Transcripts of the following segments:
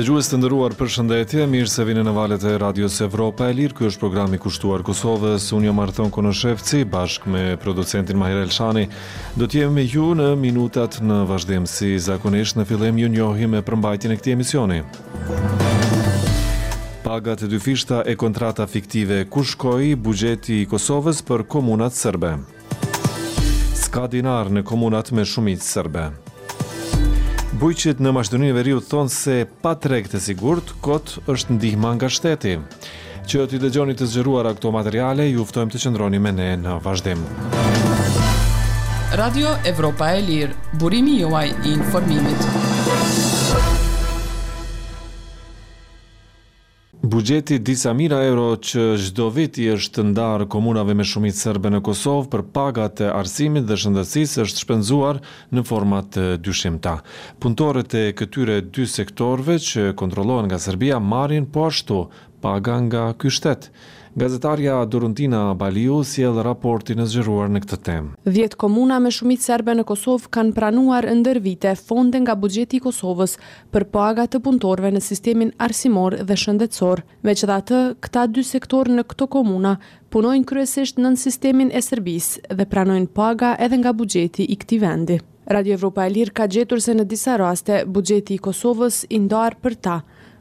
Dëgjues të nderuar, përshëndetje. Mirë se vini në valët e Radios Evropa e Lirë. Ky është programi i kushtuar Kosovës. Unë jam Arton Konoshevci bashkë me producentin Mahir Elshani. Do të jemi me ju në minutat në vazhdim. Si zakonisht në fillim ju njohim me përmbajtjen e këtij emisioni. Paga të dyfishta e kontrata fiktive, ku shkoi buxheti i Kosovës për komunat sërbe? S'ka dinar në komunat me shumicë sërbe. Bujqit në Maqedoninë e Veriut thonë se pa treg të sigurt, kot është ndihma nga shteti. Që t'i dëgjoni të zgjeruara këto materiale, ju ftojmë të qëndroni me ne në vazhdim. Radio Evropa e Lirë, burimi juaj i informimit. Buxheti disa mijëra euro që çdo vit i është ndarë komunave me shumicë serbe në Kosovë për pagat e arsimit dhe shëndetësisë është shpenzuar në forma të dyshimta. Punëtorët e këtyre dy sektorëve që kontrollohen nga Serbia marrin po ashtu paga nga ky shtet. Gazetarja Doruntina Baliu sjell raportin e zgjeruar në këtë temë. Dhjetë komuna me shumicë serbe në Kosovë kanë pranuar ndër vite fonde nga buxheti i Kosovës për paga të punëtorëve në sistemin arsimor dhe shëndetësor. Megjithatë, këta dy sektorë në këto komuna punojnë kryesisht nën sistemin e Serbisë dhe pranojnë paga edhe nga buxheti i këtij vendi. Radio Evropa e Lirë ka gjetur se në disa raste buxheti i Kosovës i ndarë për ta,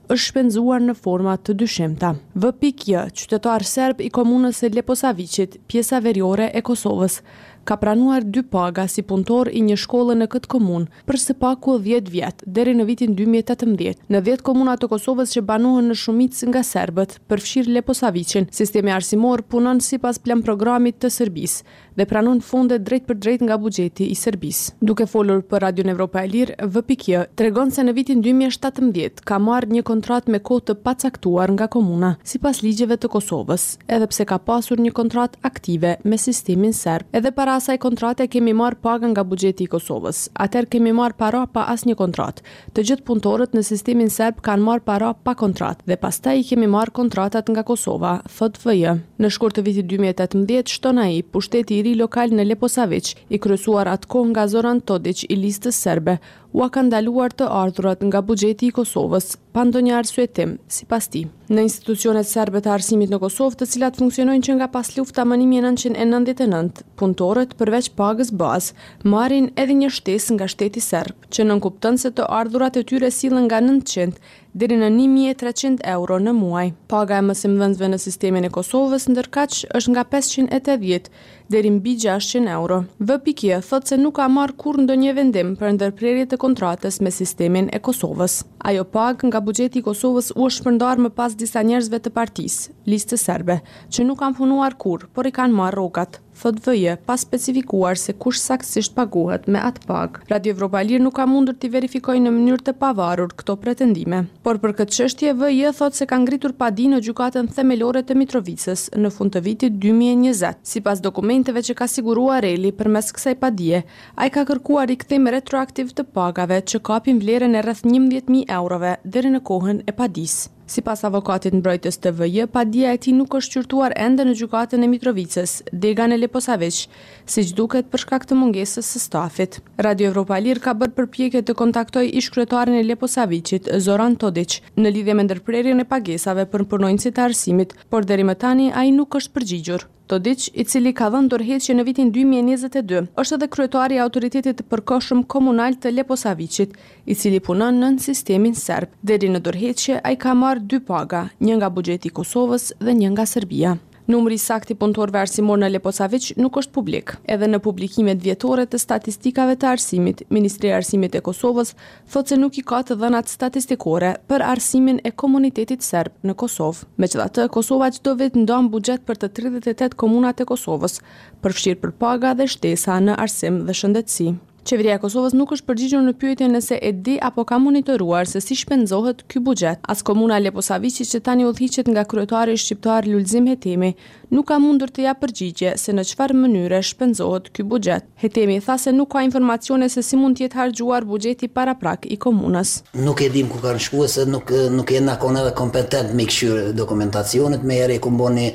është shpenzuar në forma të dyshimta. V. J., qytetar serb i komunës së Leposaviqit, pjesa veriore e Kosovës, ka pranuar dy paga si punëtor i një shkolle në këtë komunë, Për së paku dhjetë vjet, deri në vitin dy mijë e tetëmbëdhjetë, në dhjetë komuna të Kosovës që banohen në shumicë nga serbët, përfshirë Leposaviqin, sistemi arsimor punon sipas planprogramit të Serbisë dhe pranon fonde drejtpërdrejt nga buxheti i Serbisë. Duke folur për Radion Evropa e Lirë, V. J. tregon se në vitin dy mijë e shtatëmbëdhjetë ka marrë një kontratë me kohë të pacaktuar nga komuna, sipas ligjeve të Kosovës. edhe pse ka pasur një kontratë aktive me sistemin serb. Edhe para asaj kontrate kemi marrë paga nga buxheti i Kosovës. Atëherë kemi marrë para pa asnjë kontratë. Të gjithë punëtorët në sistemin serb kanë marrë para pa kontratë dhe pastaj i kemi marrë kontratat nga Kosova, thotë VJ. Në shkurt të vitit dy mijë e tetëmbëdhjetë, shton ai, pushteti i ri lokal në Leposaviq, i kryesuar atë kohë nga Zoran Todiq i Listës Serbe, ua kanë ndaluar të ardhurat nga buxheti i Kosovës, pa ndonjë arsyetim, sipas tij. Në institucionet serbe të arsimit në Kosovë, të cilat funksionojnë që nga paslufta më një mijë e nëntëqind e nëntëdhjetë e nëntë, punëtorët, përveç pagës bazë, marrin edhe një shtesë nga shteti serb, që nënkupton se të ardhurat e tyre sillen nga nëntëqind deri në një mijë e treqind euro në muaj. Paga e mësimdhënësve në sistemin e Kosovës, ndërkaq, është nga pesëqind e tetëdhjetë deri mbi gjashtëqind euro. VJ thotë se nuk ka marrë kurrë ndonjë vendim për ndërprerje të kontratës me sistemin e Kosovës. Ajo pagë nga buxheti i Kosovës u është shpërndarë më pas disa njerëzve të partisë, Listës Serbe, që nuk kanë punuar kurrë, por i kanë marrë rrogat, thotë VJ, pa specifikuar se kush saktësisht paguhet me atë pagë. Radio Evropa e Lirë nuk ka mundur t'i verifikojë në mënyrë të pavarur këto pretendime. Por për këtë çështje VJ thotë se ka ngritur padi në Gjykatën Themelore të Mitrovicës në fund të vitit dy mijë e njëzet. Sipas dokumenteve që ka siguruar REL-i përmes kësaj padie, ai ka kërkuar rikthim retroaktiv të pagave që kapin vlerën e rreth njëmbëdhjetë mijë eurove deri në kohën e padisë. Sipas avokatit mbrojtës të VJ, padia e tij nuk është shqyrtuar ende në Gjykatën e Mitrovicës, Dega në Leposaviq, siç duket për shkak të mungesës së stafit. Radio Evropa e Lirë ka bërë përpjekje të kontaktojë ish-kryetarin e Leposaviqit, Zoran Todiq, në lidhje me ndërprerjen e pagesave për punonjësit e arsimit, por deri më tani ai nuk është përgjigjur. Todiq, i cili ka dhënë dorëheqje në vitin dy mijë e njëzet e dy, është edhe kryetar i Autoritetit të Përkohshëm Komunal të Leposaviqit, i cili punon nën sistemin serb. Deri në dorëheqje, ai ka marrë dy paga, një nga buxheti i Kosovës dhe një nga Serbia. Numri i saktë i punëtorëve arsimorë në Leposaviq nuk është publik. Edhe në publikimet vjetore të statistikave të arsimit, Ministria e Arsimit e Kosovës thotë se nuk i ka të dhënat statistikore për arsimin e komunitetit serb në Kosovë. Megjithatë, Kosova çdo vit ndan buxhet për të tridhjetë e tetë komunat e Kosovës, përfshirë për paga dhe shtesa në arsim dhe shëndetësi. Qeveria e Kosovës nuk është përgjigjur në pyetjen nëse e di apo ka monitoruar se si shpenzohet ky buxhet. As Komuna e Leposaviqit që tani udhëhiqet nga kryetari shqiptar Lulzim Hetemi, nuk ka mundur të japë përgjigje se në çfarë mënyre shpenzohet ky buxhet. Hetemi tha se nuk ka informacione se si mund të jetë harxhuar buxheti paraprak i komunës. Nuk e dimë ku kanë shkue se nuk nuk jena hala edhe kompetent me i kshyr dokumentacionet, menjëherë u kum boni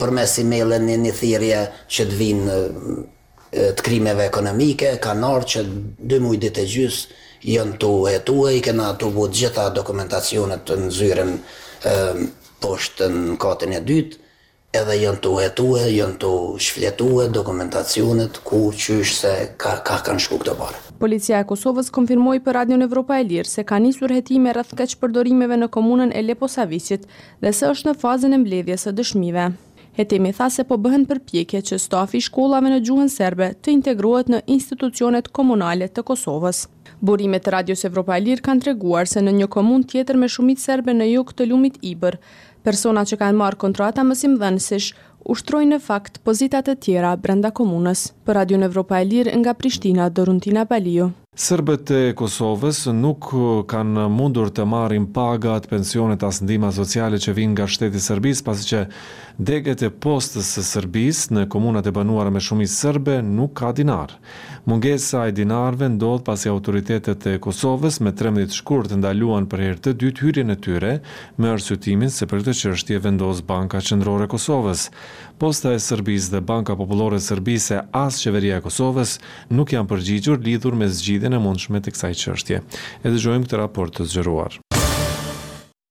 përmes emailit një një thirrje që të vijnë të krimeve ekonomike kanë ardhë që dy muj ditë e gjys jon tu hetue i kena tubu të gjitha dokumentacionet në zyrën poshtë në katin e dytë edhe jon tu hetue jon tu shfletue dokumentacionet ku qysh se ka ka kanë shku këto pare. Policia e Kosovës konfirmoi për Radion Evropa e Lirë se ka nisur hetime rreth keqpërdorimeve në komunën e Leposaviqit dhe se është në fazën e mbledhjes së dëshmive. Hetemi tha se po bëhen përpjekje që stafi i shkollave në gjuhën serbe të integrohet në institucionet komunale të Kosovës. Burime të Radios Evropa e Lirë kanë treguar se në një komunë tjetër me shumicë serbe në jug të lumit Ibër, persona që kanë marrë kontrata mësimdhënësish ushtrojnë në fakt pozita të tjera brenda komunës. Për Radion Evropa e Lirë nga Prishtina, Doruntina Baliu. Serbët e Kosovës nuk kanë mundur të marrin pagat, pensionet as ndihmat sociale që vijnë nga shteti i Serbisë, pasi që degët e postës së Serbisë në komunat e banuara me shumicë serbe nuk ka dinarë. Mungesa e dinarëve ndodh pasi autoritetet e Kosovës me trembëdhjetë shkurt ndaluan për herë të dytë hyrjen e tyre me arsyetimin se për këtë çështje vendos Banka Qendrore e Kosovës. Posta e Serbisë dhe Banka Popullore e Serbisë as Qeveria e Kosovës nuk janë përgjigjur lidhur me zgjidhjen e mundshme të kësaj çështje. E dëgjojmë këtë raport të zgjeruar.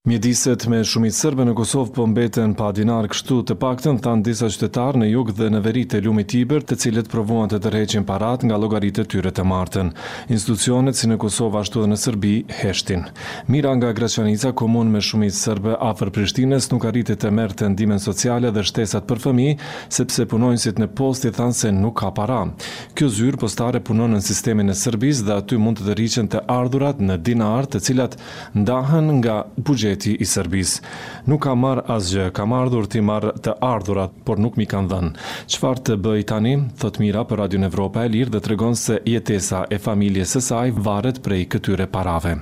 Mjediset me shumicë serbe në Kosovë po mbeten pa dinarë kështu, të paktën, thanë disa qytetarë në jug dhe në veri të lumit Ibër, të cilët provuan të tërheqin paratë nga llogaritë e tyre të martën. Institucionet, si në Kosovë ashtu dhe në Serbi, heshtin. Mira nga Graçanica, komunë me shumicë serbe afër Prishtinës, nuk arriti të merrte ndihmën sociale dhe shtesat për fëmijë, sepse punonjësit në postë i thanë se nuk ka para. Kjo zyrë postare punon në sistemin e Serbisë dhe aty mund të tërhiqen të ardhurat në dinarë të cilat ndahen nga buxheti i Serbisë. Nuk kam marrë asgjë, kam ardhur t'i marr të ardhurat, por nuk m'i kanë dhënë. Çfarë të bëj tani? thotë Mira për Radion Evropa e Lirë dhe tregon se jetesa e familjes së saj varet prej këtyre parave.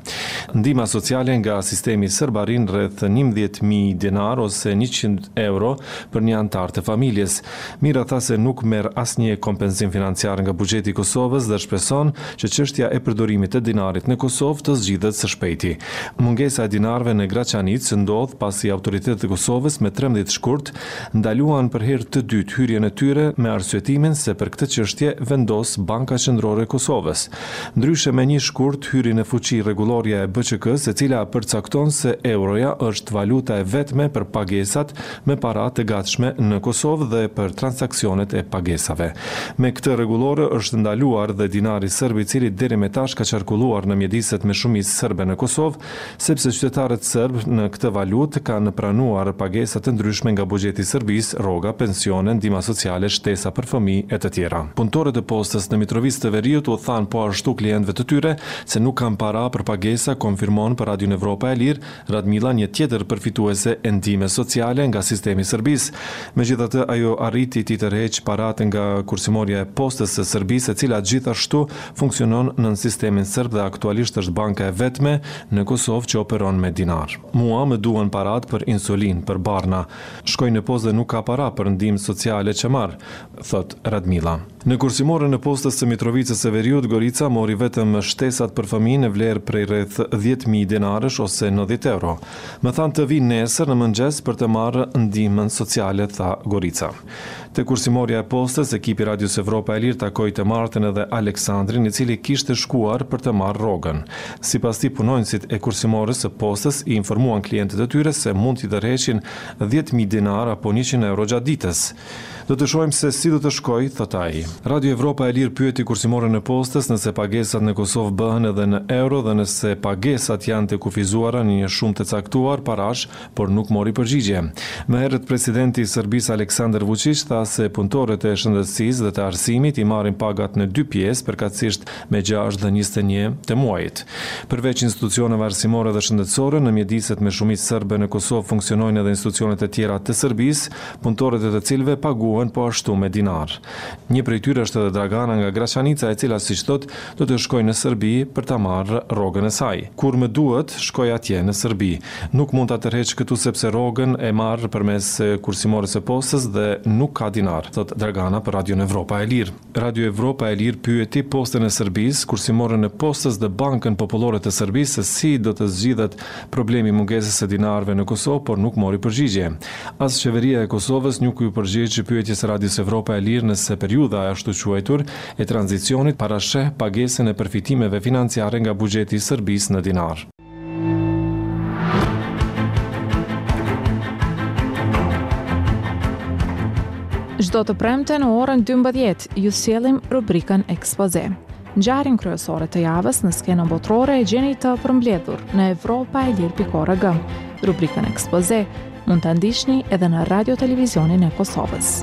Ndihma sociale nga sistemi serb arrin rreth njëmbëdhjetë mijë dinarë ose njëqind euro, për një anëtar të familjes. Mira tha se nuk merr asnjë kompensim financiar nga buxheti i Kosovës dhe shpreson që çështja e përdorimit të dinarit në Kosovë të zgjidhet së shpejti. Mungesa e dinarëve në Graçanicë ndodh pasi autoritetet e Kosovës me trembëdhjetë shkurt ndaluan për herë të dytë hyrjen e tyre me arsyetimin se për këtë çështje vendos Banka Qendrore e Kosovës. Ndryshe me një shkurt hyri në fuqi rregullorja e BQK-së e cila përcakton se euroja është valuta e vetme për pagesat me para të gatshme në Kosovë dhe për transaksionet e pagesave. Me këtë rregullore është ndaluar dhe dinari sërb i cili deri më tash ka qarkulluar në mjediset me shumicë sërbe në Kosovë Sepse qytetarët serbë në këtë valutë kanë pranuar pagesa të ndryshme nga buxheti i Serbisë, rroga, pensione, ndihma sociale, shtesa për fëmijë e të tjera. Punëtorët e Postës në Mitrovicë të Veriut u thanë po ashtu klientëve të tyre se nuk kanë para për pagesa, konfirmon për Radion Evropa e Lirë, Radmila një tjetër përfituese e ndihmës sociale nga sistemi i Serbisë. Megjithatë ajo arriti t'i tërheqë paratë nga kursimorja e Postës së Serbisë e cila gjithashtu Funksionon nën sistemin serb dhe aktualisht është banka e vetme në Kosovë që operon me dinar. Mua më duhen paratë për insulinë, për barna. Shkoj në postë dhe nuk ka para për ndihmë sociale që marr, thotë Radmila. Në kursimoren e Postës së Mitrovicës së Veriut, Gorica mori vetëm shtesat për fëmijë në vlerë prej rreth dhjetë mijë dinarësh ose nëntëdhjetë euro. Më thanë të vij nesër në mëngjes për të marrë ndihmën sociale, tha Gorica. Te kursimorja e Postës, ekipi i Radios Evropa e Lirë takoi të martën edhe Aleksandrin, i cili kishte shkuar për të marrë rrogën. Sipas tij, punonjësit e kursimores së Postës i informuan klientët e tyre se mund t'i tërheqin dhjetë mijë dinarë apo njëqind euro gjatë ditës. Do të shohim se si do të shkojë, thotë ai. Radio Evropa e Lirë pyeti kursimoren e Postës nëse pagesat në Kosovë bëhen edhe në euro dhe nëse pagesat janë të kufizuara në një shumë të caktuar parash por nuk mori përgjigje. Më herët presidenti i Serbisë Aleksandër Vuçiq tha se punëtorët e shëndetësisë dhe të arsimit i marrin pagat në dy pjesë përkatësisht me gjashtë dhe njëzet e një të muajit. Përveç institucioneve arsimore dhe shëndetësore në mjediset me shumicë serbe në Kosovë funksionojnë edhe institucionet e tjera të Serbisë, punëtorët e të cilëve paguhen po ashtu me dinarë. Një prej tyre është edhe Dragana nga Graçanica e cila siç thotë, Do të shkojë në Serbi për ta marrë rrogën e saj. Kur më duhet, shkoj atje në Serbi. Nuk mund ta tërheq këtu sepse rrogën e marr përmes kursimores së Postës dhe nuk ka dinarë, thotë Dragana për Radion Evropa e Lirë. Radio Evropa e Lirë pyeti Postën e Serbisë, Kursimoren e Postës dhe Bankën Popullore të Serbisë se si do të zgjidhet problemi i mungesës së dinarëve në Kosovë, por nuk mori përgjigje. As Qeveria e Kosovës nuk iu përgjigj pyetjes së Radios Evropa e Lirë nëse periudha e ashtuquajtur e tranzicionit parasheh pagesën e përfitimeve financiare nga buxheti i Serbisë në dinarë. Çdo të premte në orën 12 ju sjellim rubrikën Ekspoze. Ngjarjen kryesore të javës në skenën botërore e gjeni të përmbledhur në evropaelire.org. Rubrikën Ekspoze Mund ta ndiqni edhe në Radio Televizionin e Kosovës.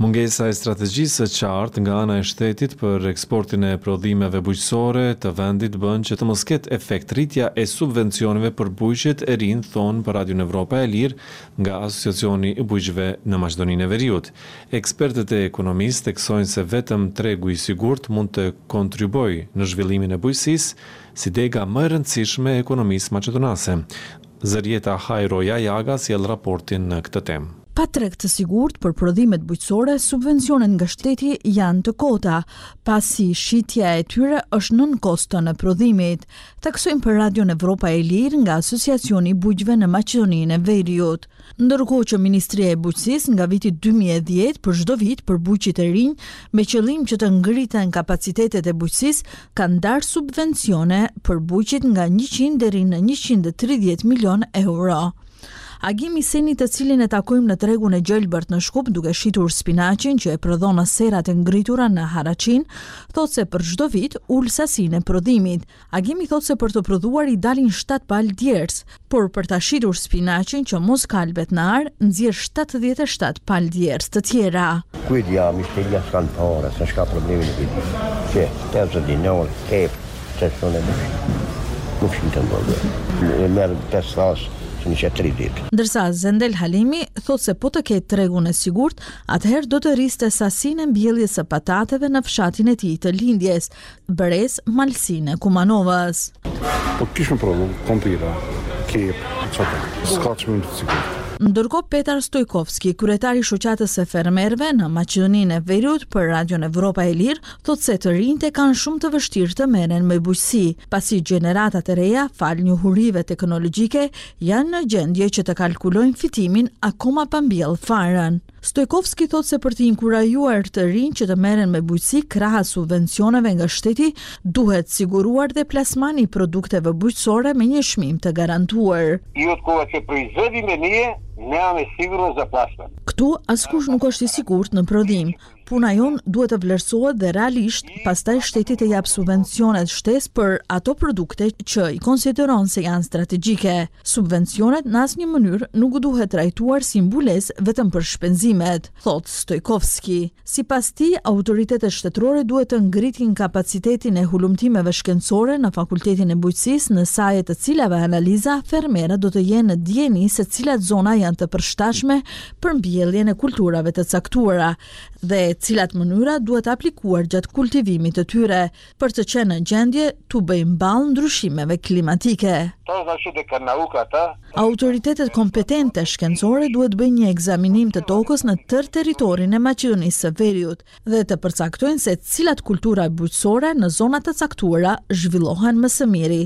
Mungesa e strategjisë së qartë nga ana e shtetit për eksportin e prodhimeve bujqësore të vendit bën që të mos ketë efekt rritja e subvencioneve për bujqet e rinj, thonë për Radion Evropa e Lirë nga Asociacioni i Bujqëve në Maqedoninë e Veriut. Ekspertët e ekonomisë theksojnë se vetëm tregu i sigurt mund të kontribuojë në zhvillimin e bujqësisë si dega më e rëndësishme e ekonomisë maqedonase. Zërijeta Hajro Jajaga sjell raportin në këtë temë. Pa treg të sigurt për prodhimet bujqësore, subvencionet nga shteti janë të kota, pasi shitja e tyre është nën koston e prodhimit, theksojnë për Radion Evropa e Lirë nga Asociacioni i Bujqve në Maqedoninë e Veriut. Ndërkohë që Ministria e Bujqësisë nga viti dy mijë e dhjetë për çdo vit për bujqit e rinj me qëllim që të ngriten kapacitetet e bujqësisë ka ndarë subvencione për bujqit nga njëqind deri në njëqind e tridhjetë milionë euro. Agim Iseni të cilin e takojmë në tregun e gjelbërt në Shkup duke shitur spinaqin që e prodhon në serat e ngritura në Haraçin, thotë se për çdo vit ul sasinë e prodhimit. Agimi thotë se për të prodhuar i dalin shtatë palë djersë, por për ta shitur spinaqin që mos kalbet në arë, nxjerr shtatëdhjetë e shtatë palë djersë të tjera. Ku e di a mistelja s'kanë pare, se shka problemi nuk e di. Që, e zë dinor, ep, se shone nuk shë. Nuk shë në të ndodhe. E merë pesë thasë, që në që tri ditë. Ndërsa, Zendel Halimi thotë se po të ketë tregun e sigurt, atëherë do të rriste sasinë e mbjelljes së patateve në fshatin e tij të lindjes, Brez, malësinë e Kumanovës. Po kishme prodhu, kompira, qepë, qëta, s'ka që me më të sigurt. Ndërkohë Petar Stojkovski, kryetar i Shoqatës së Fermerëve në Maqedoninë e Veriut për Radion Evropa e Lirë, thotë se të rinjtë e kanë shumë të vështirë të merren me bujqësi, pasi gjeneratat e reja, falë njohurive teknologjike, janë në gjendje që të kalkulojnë fitimin akoma pa mbjellë farën. Stojkovski thotë se për të inkurajuar të rinjtë që të merren me bujqësi krahas subvencioneve nga shteti, duhet siguruar dhe plasmani i produkteve bujqësore me një çmim të garantuar. I otkako qe proizvedime nie nemame sigurnost za plasman. Këtu askush nuk është i sigurt në prodhim. Puna jonë duhet të vlerësohet dhe realisht pastaj shteti të japë subvencionet shtesë për ato produkte që i konsideron se janë strategjike. Subvencionet në asnjë mënyrë nuk duhet trajtuar si mbulesë vetëm për shpenzimet, thotë Stojkovski. Sipas tij, autoritetet shtetërore duhet të ngritin kapacitetin e hulumtimeve shkencore në Fakultetin e Bujqësisë në saje të cilave analiza fermerët do të jenë në dijeni se cilat zona janë të përshtatshme për mbjelljen e kulturave të caktuara dhe cilat mënyra duhet aplikuar gjatë kultivimit të tyre, për të qenë në gjendje t'u bëjnë ballë ndryshimeve klimatike. Autoritetet kompetente shkencore duhet të bëjnë një ekzaminim të tokës në tërë territorin e Maqedonisë së Veriut dhe të përcaktojnë se cilat kultura bujqësore në zona të caktuara zhvillohen më së miri,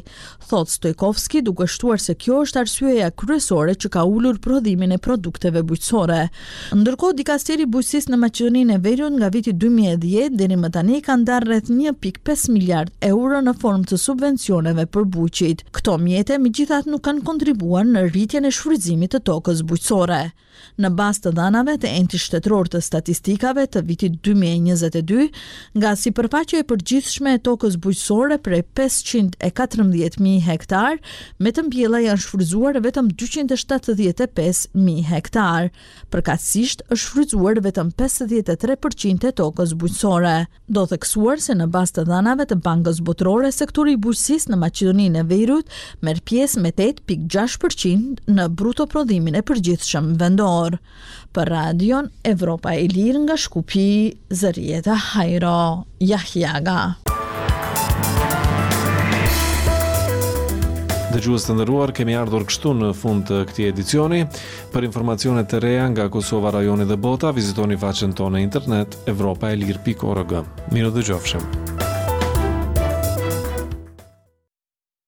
thotë Stojkovski, duke shtuar se kjo është arsyeja kryesore që ka ulur prodhimin e produkteve bujqësore. Ndërkohë, dikasteri i Bujqësisë në Maqedoninë e Veriut nga viti dy mijë e dhjetë deri më tani ka ndarë rreth një pikë pesë miliardë euro në formë të subvencioneve për bujqit. Këto mjete, megjithatë, nuk kanë kontribuar në rritjen e shfrytëzimit të tokës bujqësore. Në bazë të dhënave të Entit Shtetëror të Statistikave të vitit dy mijë e njëzet e dy, nga sipërfaqja e përgjithshme e tokës bujqësore prej pesëqind e katërmbëdhjetë mijë hektarë, me të mbjella janë shfrytëzuar vetëm dyqind e shtatëdhjetë e pesë mijë hektarë. Përkatësisht, është shfrytëzuar vetëm pesëdhjetë e tre përqind e tokës bujqësore. Do theksuar se në bazë të dhënave të Bankës Botërore, sektori i bujqësisë në Maqedoninë e Veriut merr pjesë me tetë pikë gjashtë për qind në bruto prodhimin e përgjithshëm vendor. Për Radion Evropa e Lirë nga Shkupi, Zërijeta Hajro Jahjaga. Dëgjues të nderuar, kemi ardhur kështu në fund të këtij edicioni. Për informacione të reja nga Kosova, rajoni dhe bota, vizitoni faqen tonë në internet. evropaelire.org. Mirudëgjofshim.